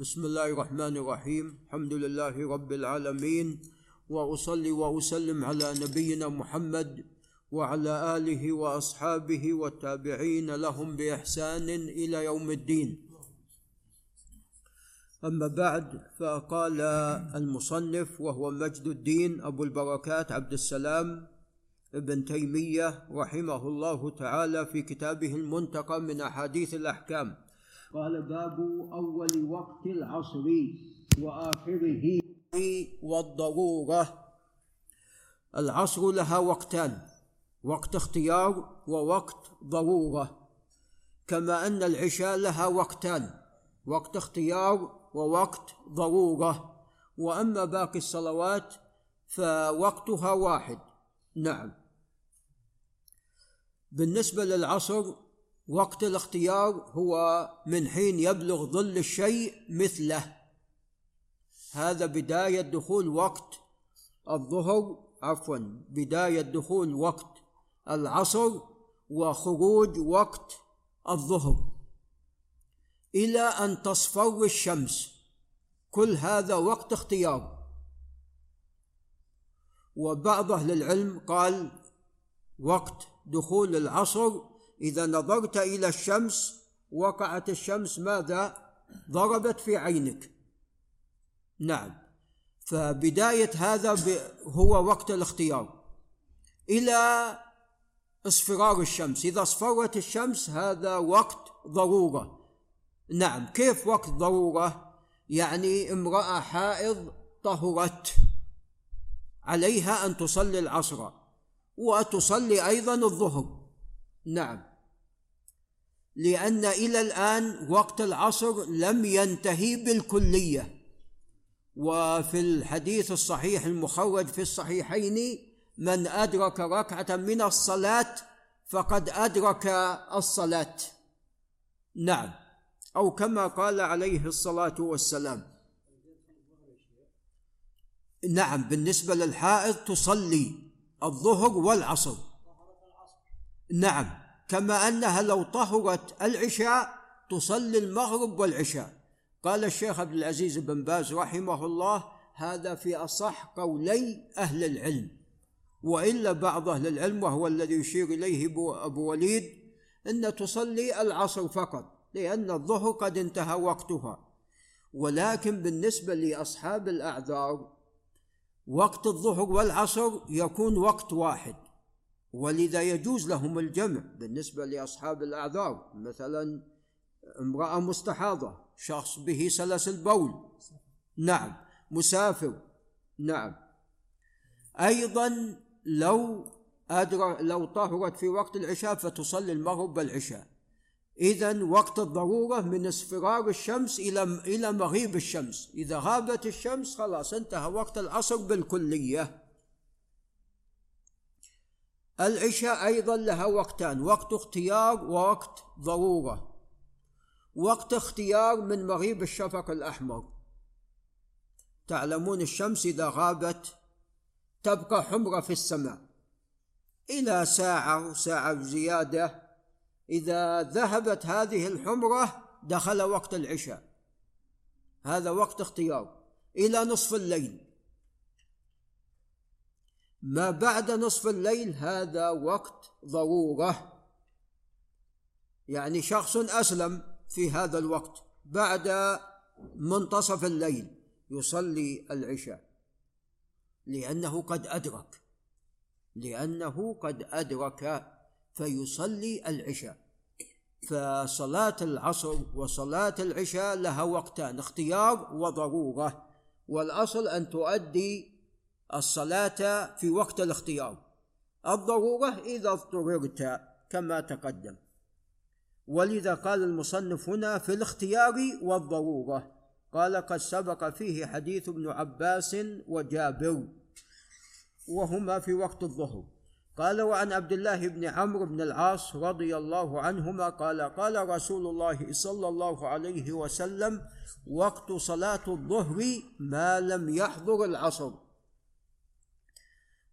بسم الله الرحمن الرحيم الحمد لله رب العالمين واصلي واسلم على نبينا محمد وعلى اله واصحابه والتابعين لهم باحسان إلى يوم الدين اما بعد فقال المصنف وهو مجد الدين ابو البركات عبد السلام ابن تيميه رحمه الله تعالى في كتابه المنتقى من احاديث الاحكام قال باب أول وقت العصر وآخره. والضرورة. العصر لها وقتان وقت اختيار ووقت ضرورة. كما أن العشاء لها وقتان وقت اختيار ووقت ضرورة. وأما باقي الصلوات فوقتها واحد. نعم. بالنسبة للعصر وقت الاختيار هو من حين يبلغ ظل الشيء مثله. هذا بداية دخول وقت الظهر عفوا بداية دخول وقت العصر وخروج وقت الظهر. إلى أن تصفر الشمس. كل هذا وقت اختيار. وبعض أهل العلم قال وقت دخول العصر إذا نظرت إلى الشمس وقعت الشمس ماذا؟ ضربت في عينك. نعم. فبداية هذا هو وقت الاختيار. إلى اصفرار الشمس. إذا اصفرت الشمس هذا وقت ضرورة. نعم. كيف وقت ضرورة؟ يعني امرأة حائض طهرت. عليها أن تصلي العصر. وتصلي أيضا الظهر. نعم. لأن إلى الآن وقت العصر لم ينتهي بالكلية. وفي الحديث الصحيح المخرج في الصحيحين من أدرك ركعة من الصلاة فقد أدرك الصلاة. نعم. أو كما قال عليه الصلاة والسلام. نعم بالنسبة للحائض تصلي الظهر والعصر. نعم. كما أنها لو طهرت العشاء تصلي المغرب والعشاء. قال الشيخ عبد العزيز بن باز رحمه الله هذا في أصح قولي أهل العلم. وإلا بعض أهل العلم وهو الذي يشير إليه ابو وليد إن تصلي العصر فقط لأن الظهر قد انتهى وقتها. ولكن بالنسبة لأصحاب الأعذار وقت الظهر والعصر يكون وقت واحد. ولذا يجوز لهم الجمع بالنسبة لأصحاب الأعذار. مثلا امرأة مستحاضة شخص به سلس البول. نعم. مسافر. نعم. أيضا لو أدر لو طهرت في وقت العشاء فتصلي المغرب والعشاء. إذا وقت الضرورة من اصفرار الشمس إلى إلى مغيب الشمس، إذا غابت الشمس خلاص انتهى وقت العصر بالكلية. العشاء أيضا لها وقتان، وقت اختيار ووقت ضرورة. وقت اختيار من مغيب الشفق الأحمر. تعلمون الشمس إذا غابت تبقى حمرة في السماء. إلى ساعة وساعة زيادة. إذا ذهبت هذه الحمرة دخل وقت العشاء. هذا وقت اختيار. إلى نصف الليل. ما بعد نصف الليل هذا وقت ضرورة. يعني شخص أسلم في هذا الوقت بعد منتصف الليل يصلي العشاء. لأنه قد أدرك. لأنه قد أدرك فيصلي العشاء. فصلاة العصر وصلاة العشاء لها وقتان اختيار وضرورة. والأصل أن تؤدي الصلاة في وقت الاختيار. الضرورة إذا اضطررت كما تقدم. ولذا قال المصنف هنا في الاختيار والضرورة. قال قد سبق فيه حديث ابن عباس وجابر وهما في وقت الظهر. قال وعن عبد الله بن عمرو بن العاص رضي الله عنهما قال قال رسول الله صلى الله عليه وسلم وقت صلاة الظهر ما لم يحضر العصر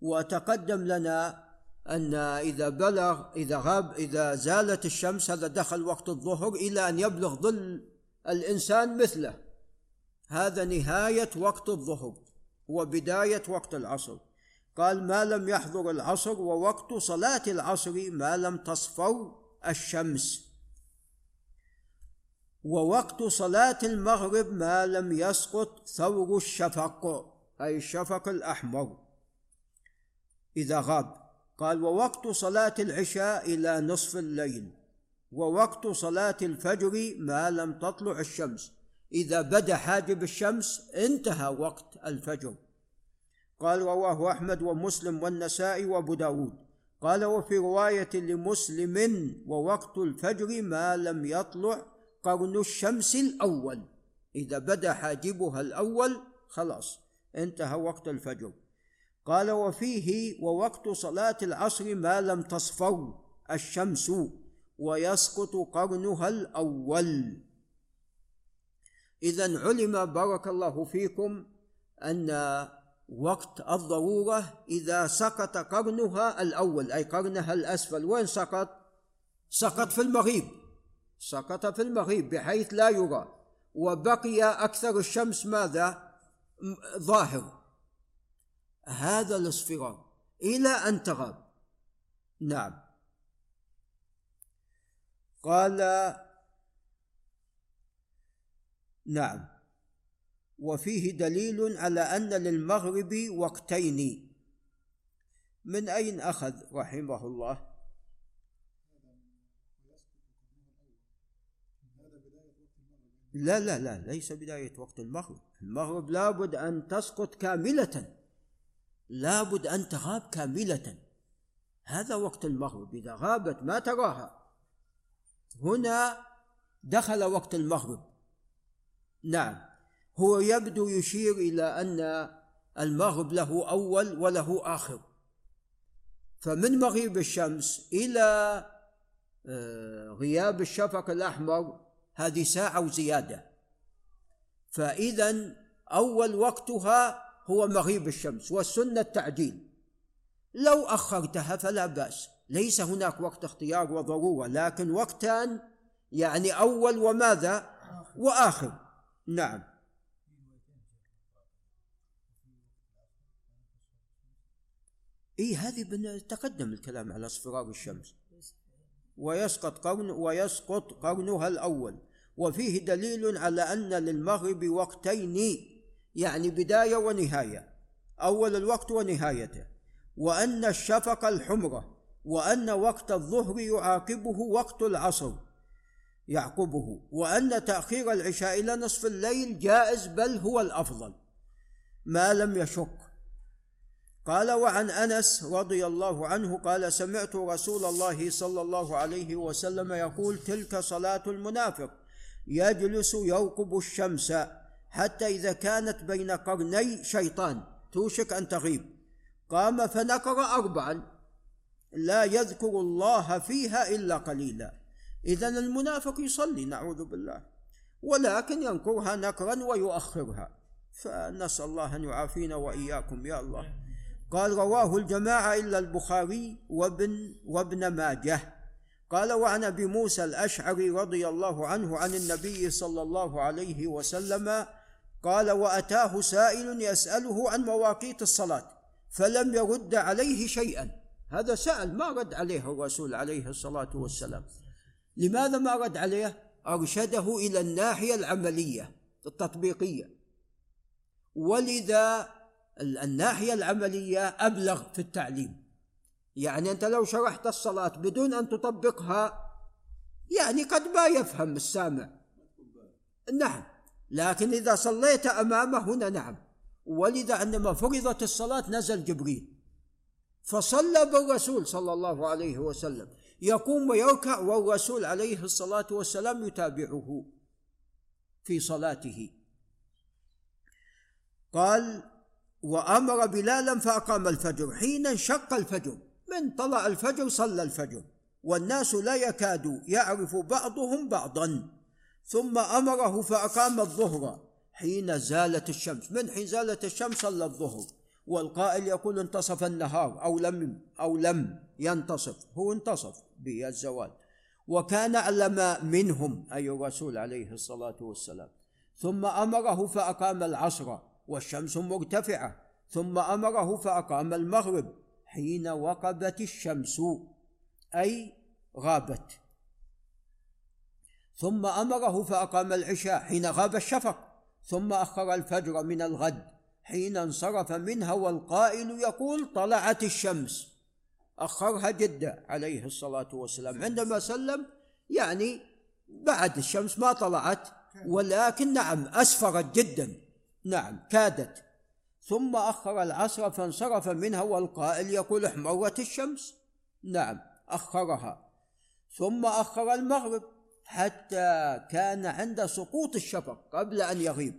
وتقدم لنا أن إذا بلغ إذا غاب إذا زالت الشمس هذا دخل وقت الظهر إلى أن يبلغ ظل الإنسان مثله. هذا نهاية وقت الظهر وبداية وقت العصر. قال ما لم يحضر العصر ووقت صلاة العصر ما لم تصفر الشمس. ووقت صلاة المغرب ما لم يسقط ثور الشفق أي الشفق الأحمر. إذا غاب. قال ووقت صلاة العشاء إلى نصف الليل ووقت صلاة الفجر ما لم تطلع الشمس. إذا بدأ حاجب الشمس انتهى وقت الفجر. قال رواه أحمد ومسلم والنسائي وأبو داود. قال وفي رواية لمسلم ووقت الفجر ما لم يطلع قرن الشمس الأول. إذا بدأ حاجبها الأول خلاص انتهى وقت الفجر. قال وفيه ووقت صلاة العصر ما لم تصفر الشمس ويسقط قرنها الأول. إذا علم بارك الله فيكم أن وقت الضرورة إذا سقط قرنها الأول أي قرنها الأسفل. وين سقط؟ سقط في المغيب. سقط في المغيب بحيث لا يرى. وبقي أكثر الشمس ماذا؟ ظاهر. هذا الاصفرار. إلى أن تغاب. نعم. قال نعم. وفيه دليل على أن للمغرب وقتين. من أين أخذ رحمه الله؟ لا لا لا ليس بداية وقت المغرب. المغرب لابد أن تسقط كاملة. لابد أن تغاب كاملة. هذا وقت المغرب. إذا غابت ما تراها. هنا دخل وقت المغرب. نعم. هو يبدو يشير إلى أن المغرب له أول وله آخر. فمن مغيب الشمس إلى آه، غياب الشفق الأحمر هذه ساعة وزيادة. فإذا أول وقتها هو مغيب الشمس والسنة التعجيل. لو أخرتها فلا بأس. ليس هناك وقت اختيار وضرورة لكن وقتان يعني أول وماذا؟ وآخر. نعم. إي هذه تقدم الكلام على اصفرار الشمس. ويسقط قرن ويسقط قرنها الأول. وفيه دليل على أن للمغرب وقتين يعني بداية ونهاية أول الوقت ونهايته. وأن الشفق الحمرة وأن وقت الظهر يعاقبه وقت العصر يعقبه. وأن تأخير العشاء إلى نصف الليل جائز بل هو الأفضل. ما لم يشق. قال وعن أنس رضي الله عنه قال سمعت رسول الله صلى الله عليه وسلم يقول تلك صلاة المنافق يجلس يوقب الشمس حتى إذا كانت بين قرني شيطان توشك أن تغيب. قام فنكر اربعا. لا يذكر الله فيها إلا قليلا. اذا المنافق يصلي نعوذ بالله. ولكن ينكرها نكرا ويؤخرها. فنسأل الله أن يعافينا وإياكم يا الله. قال رواه الجماعة إلا البخاري وابن وابن ماجه. قال وعن أبي موسى الأشعري رضي الله عنه عن النبي صلى الله عليه وسلم قال وأتاه سائل يسأله عن مواقيت الصلاة فلم يرد عليه شيئا. هذا سأل ما رد عليه الرسول عليه الصلاة والسلام. لماذا ما رد عليه؟ أرشده إلى الناحية العملية التطبيقية. ولذا الناحية العملية أبلغ في التعليم. يعني أنت لو شرحت الصلاة بدون أن تطبقها يعني قد ما يفهم السامع. نعم. لكن إذا صليت أمامه هنا نعم. ولذا عندما فرضت الصلاة نزل جبريل. فصلى بالرسول صلى الله عليه وسلم. يقوم ويركع والرسول عليه الصلاة والسلام يتابعه في صلاته. قال وأمر بلالا فأقام الفجر. حين انشق الفجر. من طلع الفجر صلى الفجر. والناس لا يكاد يعرف بعضهم بعضا. ثم أمره فأقام الظهر حين زالت الشمس. من حين زالت الشمس صلى الظهر والقائل يقول انتصف النهار أو لم أو لم ينتصف. هو انتصف بالزوال وكان اعلم منهم أي الرسول عليه الصلاة والسلام. ثم أمره فأقام العصر والشمس مرتفعة. ثم أمره فأقام المغرب حين وقبت الشمس أي غابت. ثم أمره فأقام العشاء حين غاب الشفق ثم أخر الفجر من الغد حين انصرف منها والقائل يقول طلعت الشمس. أخرها جدا عليه الصلاة والسلام. عندما سلم يعني بعد الشمس ما طلعت ولكن نعم أسفرت جدا. نعم كادت. ثم أخر العصر فانصرف منها والقائل يقول احمرت الشمس. نعم أخرها. ثم أخر المغرب. حتى كان عند سقوط الشفق قبل أن يغيب.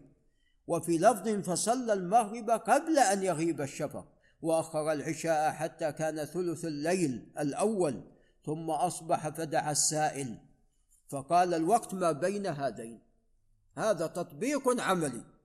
وفي لفظ فصلى المغرب قبل أن يغيب الشفق. وأخر العشاء حتى كان ثلث الليل الأول ثم أصبح فدعا السائل. فقال الوقت ما بين هذين. هذا تطبيق عملي.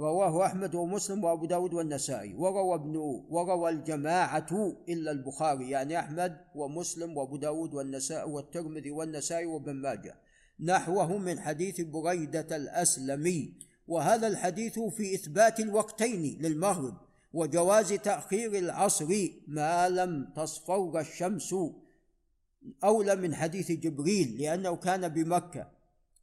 رواه أحمد ومسلم وأبو داود والنسائي وروى ابن وروى الجماعة إلا البخاري يعني أحمد ومسلم وأبو داود والنسائي والترمذي والنسائي وابن ماجه. نحوه من حديث بريدة الأسلمي وهذا الحديث في إثبات الوقتين للمغرب وجواز تأخير العصر ما لم تصفر الشمس أولى من حديث جبريل لأنه كان بمكة.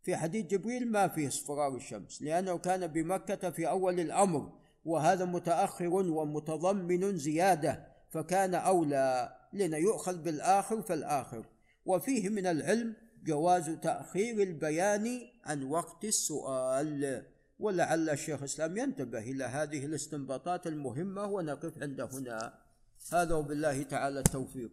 في حديث جبريل ما فيه اصفرار الشمس لأنه كان بمكة في أول الأمر وهذا متأخر ومتضمن زيادة فكان أولى لنا يؤخذ بالآخر فالآخر. وفيه من العلم جواز تأخير البيان عن وقت السؤال ولعل الشيخ الإسلام ينتبه إلى هذه الاستنباطات المهمة ونقف عند هنا. هذا وبالله تعالى التوفيق.